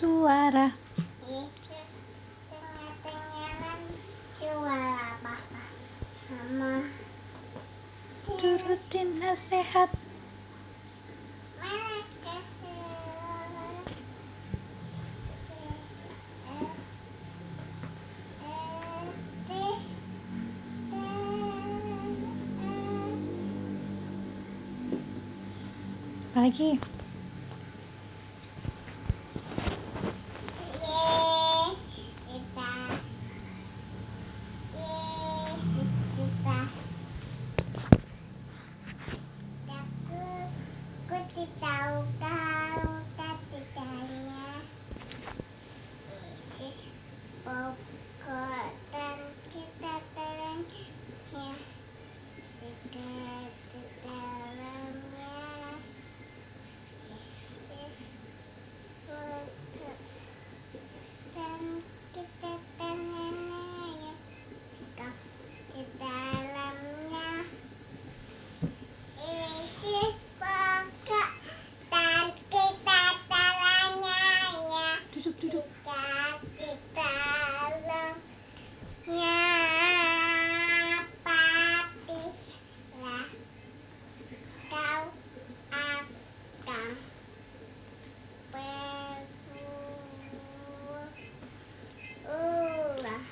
suara. Turutin nasihat. Apalagi Yesus kita Yesus kita Aku ku tahu kau katanya Yesus pokok dan kita terangnya dekat di dalamnya Yesus pokok dan kita terangnya dekat di dalamnya Yesus pokok dan kita terangnya duduk duduk dekat di dalamnya patilah kau akan berulah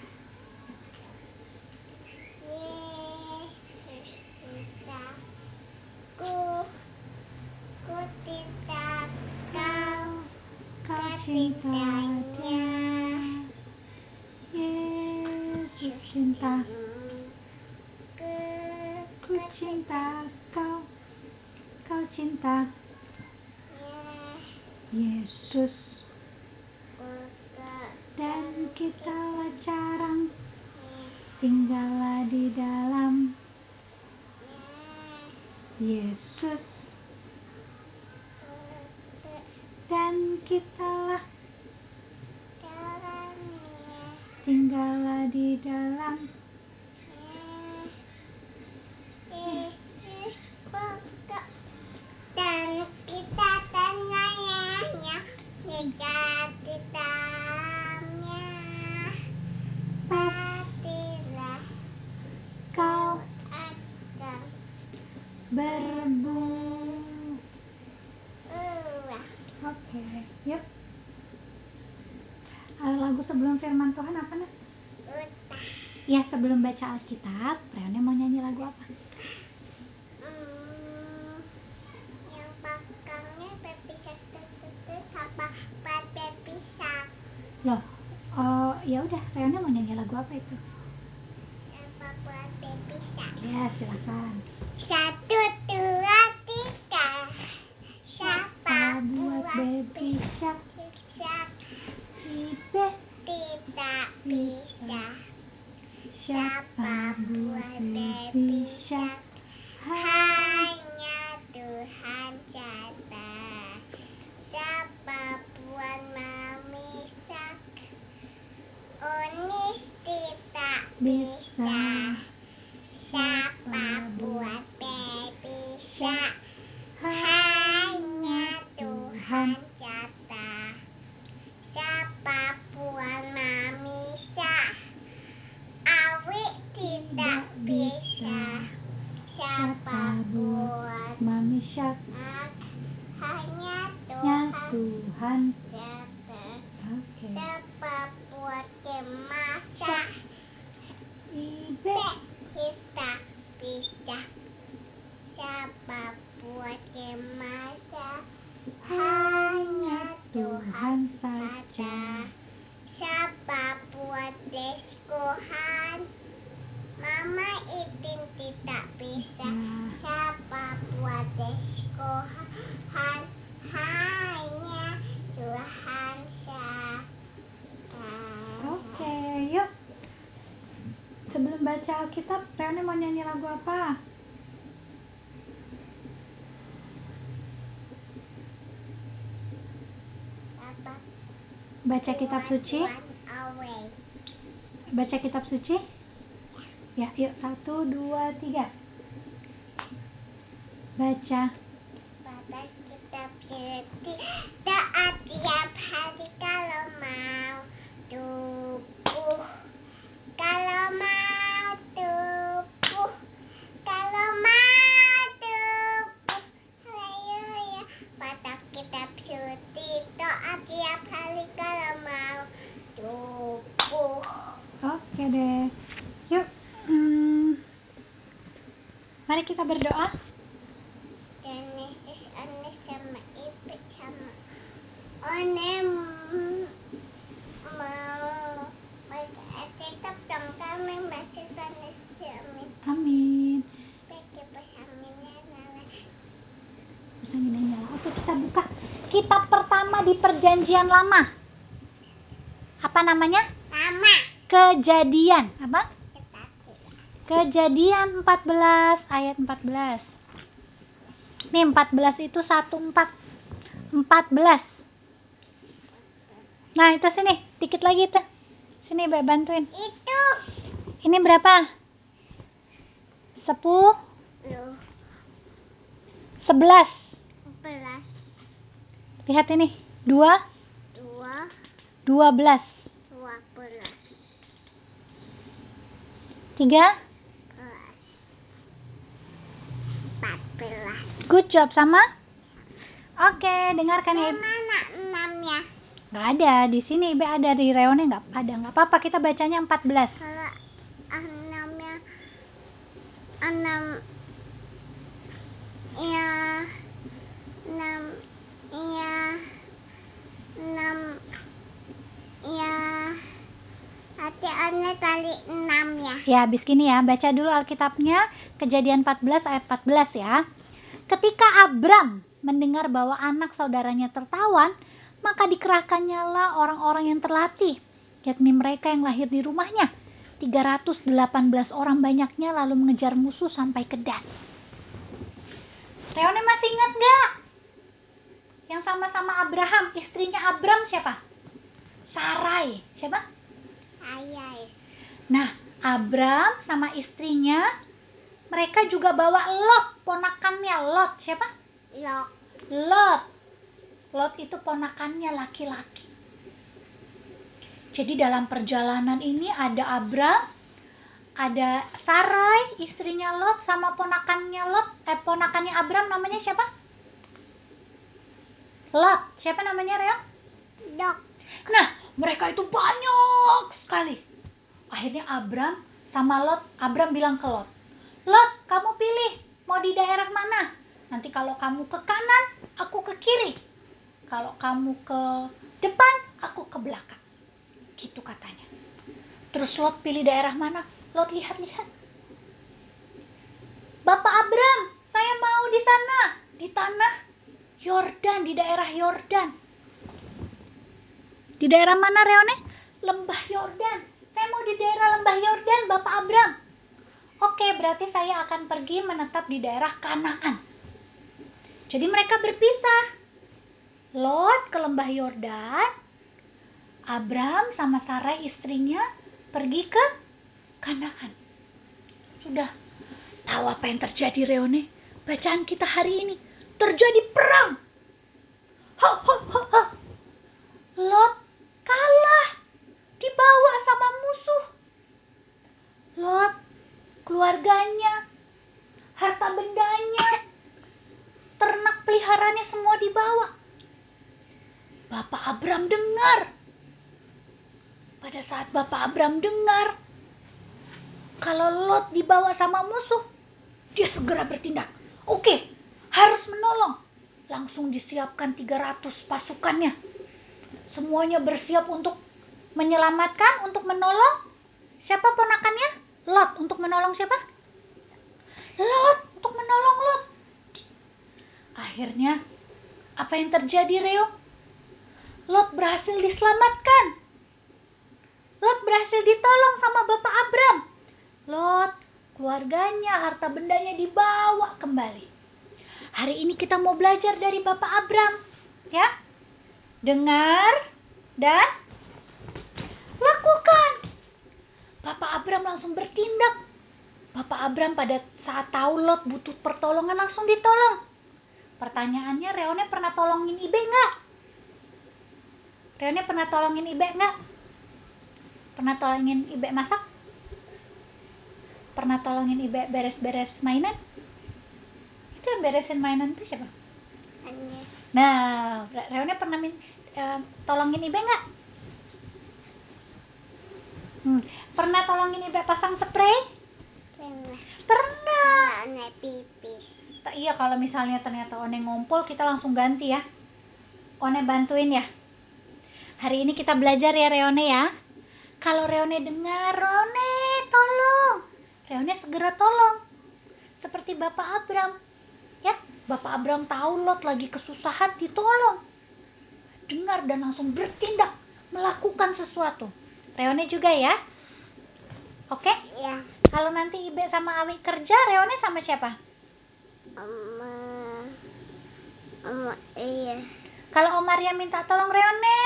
Yesus kita ku ku tidak kau kau cinta dia Yesus cinta ku cinta kau kau cinta. Yesus. Dan kitalah carang tinggallah di dalam. Yesus. Dan kitalah. Tinggallah di dalam Yesus pokok dan kita tanyanya dekat di dalamnya pastilah kau akan berbunga ulah oke yuk Eh, lagu sebelum firman Tuhan apa nih utah ya sebelum baca Alkitab Reone mau nyanyi lagu apa? Hmm, yang pakangnya buat berpisah loh oh ya udah Reone mau nyanyi lagu apa itu? Yang buat berpisah ya silakan. Satu dua tiga. Siapa buat baby shark ibe tidak bisa. Siapa Baca kitab suci? Baca kitab suci? Ya, yuk satu, dua, tiga. Baca. Baca kitab suci. Doa tiap hari kalau mau tubuh. Kalau mau Mari kita berdoa. Genesis Ane sama Ibu sama One m- mau baca Alkitab dong kami baca Genesis Amin. Amin. Nyala. Oke, kita buka kitab pertama di Perjanjian Lama. Apa namanya? Lama. Kejadian. Apa? Kejadian 14 ayat 14. Nih 14 itu 14. 14. Nah, itu sini, dikit lagi tuh. Sini, Mbak bantuin. Itu. Ini berapa? 10 Loh. 11. Belas. Lihat ini. 2 Dua. 12. Dua belas. 3 Good job sama? Oke, dengarkan ya. Ibu. Mana enamnya? Nggak ada di sini, Ibu ada di reone nggak ada. Nggak apa-apa, kita bacanya 14. Kalau enamnya enam ya enam ya enam ya hati ane kali enam ya Ya, habis gini ya, baca dulu Alkitabnya, Kejadian 14 ayat 14 ya. Ketika Abram mendengar bahwa anak saudaranya tertawan, maka dikerahkannya lah orang-orang yang terlatih, yakni mereka yang lahir di rumahnya. 318 orang banyaknya lalu mengejar musuh sampai ke Dan. Reone masih ingat nggak? Yang sama-sama Abraham, istrinya Abram siapa? Sarai. Siapa? ayai Nah, Abram sama istrinya mereka juga bawa Lot, ponakannya Lot. Siapa? lok Lot. Lot itu ponakannya laki-laki. Jadi dalam perjalanan ini ada Abram, ada Sarai, istrinya Lot sama ponakannya Lot, eh ponakannya Abram namanya siapa? Lot. Siapa namanya, Reo? dok Nah, mereka itu banyak sekali. Akhirnya Abram sama Lot, Abram bilang ke Lot, Lot, kamu pilih mau di daerah mana? Nanti kalau kamu ke kanan, aku ke kiri. Kalau kamu ke depan, aku ke belakang. Gitu katanya. Terus Lot pilih daerah mana? Lot lihat-lihat. Bapak Abram, saya mau di sana, di tanah Yordan, di daerah Yordan. Di daerah mana Reone? Lembah Yordan. Saya mau di daerah Lembah Yordan, Bapak Abram. Oke, berarti saya akan pergi menetap di daerah Kanaan. Jadi mereka berpisah. Lot ke Lembah Yordan. Abram sama Sarai istrinya pergi ke Kanaan. Sudah tahu apa yang terjadi Reone? Bacaan kita hari ini terjadi perang. Ho, ho, ho, ho. Lot kalah dibawa sama musuh. Lot, keluarganya, harta bendanya, ternak peliharaannya semua dibawa. Bapak Abram dengar. Pada saat Bapak Abram dengar kalau Lot dibawa sama musuh, dia segera bertindak. Oke, harus menolong. Langsung disiapkan 300 pasukannya semuanya bersiap untuk menyelamatkan, untuk menolong. Siapa ponakannya? Lot. Untuk menolong siapa? Lot. Untuk menolong Lot. Akhirnya, apa yang terjadi, Reo? Lot berhasil diselamatkan. Lot berhasil ditolong sama Bapak Abram. Lot, keluarganya, harta bendanya dibawa kembali. Hari ini kita mau belajar dari Bapak Abram. Ya, dengar dan lakukan. Bapak Abram langsung bertindak. Bapak Abram pada saat tahu Lot butuh pertolongan langsung ditolong. Pertanyaannya, Reone pernah tolongin Ibe nggak? Reone pernah tolongin Ibe nggak? Pernah tolongin Ibe masak? Pernah tolongin Ibe beres-beres mainan? Itu yang beresin mainan itu siapa? ane Nah, Re- Reone pernah min eh, tolongin Ibe nggak? Hmm, pernah tolongin Ibe pasang spray? Pernah. Pernah. Pipis. Iya kalau misalnya ternyata One ngumpul kita langsung ganti ya. One bantuin ya. Hari ini kita belajar ya Reone ya. Kalau Reone dengar, Reone tolong. Reone segera tolong. Seperti Bapak Abram. Ya, Bapak Abram tahu Lot lagi kesusahan ditolong. Dengar dan langsung bertindak melakukan sesuatu. Reone juga ya. Oke? Ya. Kalau nanti Ibe sama Awi kerja, Reone sama siapa? Oma. Oma iya. Kalau Om Maria minta tolong Reone,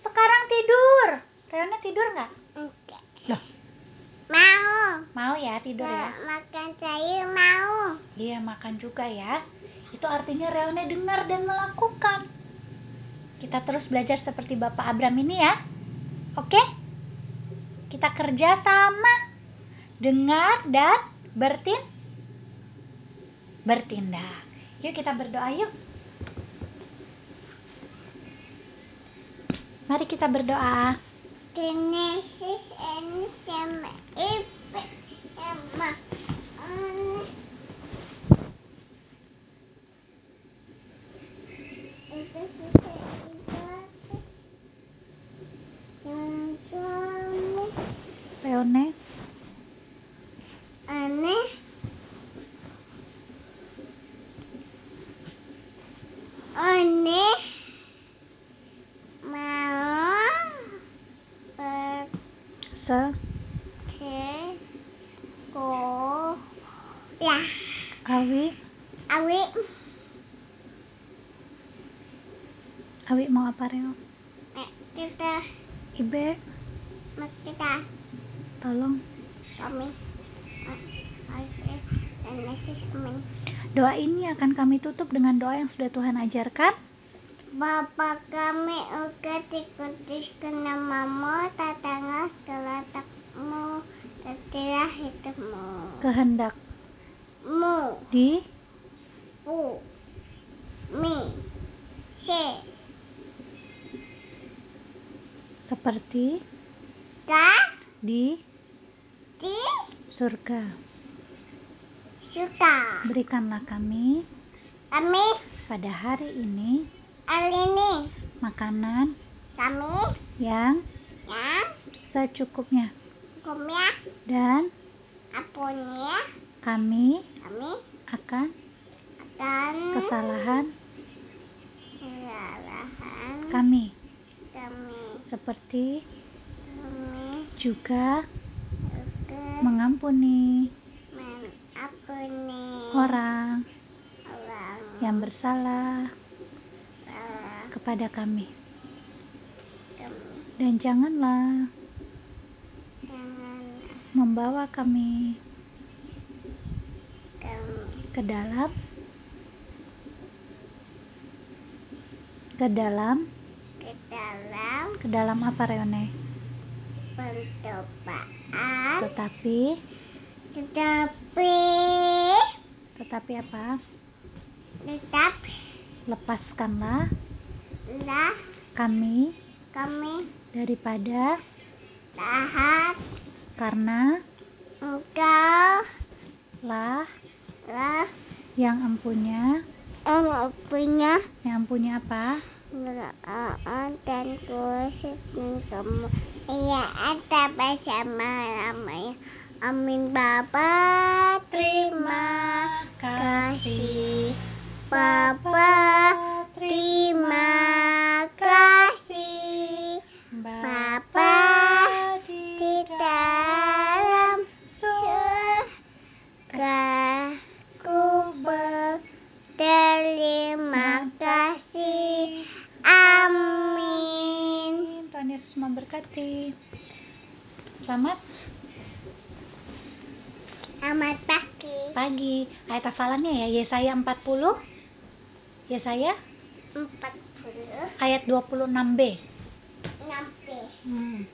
sekarang tidur. Reone tidur nggak? Enggak. Loh, Mau. mau ya tidur ya? Ma- Makan sayur mau. Iya makan juga ya. Itu artinya Reone dengar dan melakukan. Kita terus belajar seperti Bapak Abram ini ya. Oke? Kita kerja sama. Dengar dan bertin bertindak. Yuk kita berdoa yuk. Mari kita berdoa. Genesis. Itu sudah ibadah. Yang suami Reone, aneh. Aneh. Mau se ya Awi, awi. Awi mau apa Reo? kita. Ibe, kita. Tolong. Kami oke dan nasi amin Doa ini akan kami tutup dengan doa yang sudah Tuhan ajarkan. Bapa kami uga dikudus ke namamu, tatangah kelatakmu, tetilah hidupmu. Kehendak Mu, di pu, mi, se, seperti ka, di di, surga. Suka. Berikanlah kami Kami, pada hari ini alini, makanan kami, yang ya, secukupnya. kumya, dan apunya, kami kami akan akan kesalahan kesalahan kami. kami, seperti kami, juga juga mengampuni orang yang bersalah salah. kepada kami. Dan janganlah Jangan. membawa kami kami. ke dalam ke dalam ke dalam ke dalam apa Reone? Pencobaan, tetapi tetapi tetapi apa? Tetap lepaskanlah. Lah kami. Kami. Daripada. Tahan karena. Engkau. Lah. Lah. Yang empunya yang punya yang punya apa? Dan kuasa dan kamu Iya ada bersama namanya. Amin Bapa terima kasih. Bapa terima kasih. Bapa di dalam surga ku berterima kasih. Amin. Tuhan Yesus memberkati. Selamat. Selamat pagi pagi. Ayat hafalannya ya? Yesaya 40 Yesaya? 40 ayat 26b Nampi Hmm.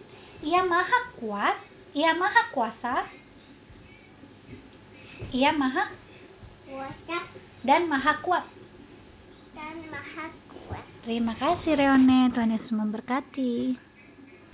Ia maha kuat, ia maha kuasa, ia maha Kuasa. Dan maha kuat. dan maha kuat. Terima kasih Reone, Tuhan Yesus memberkati.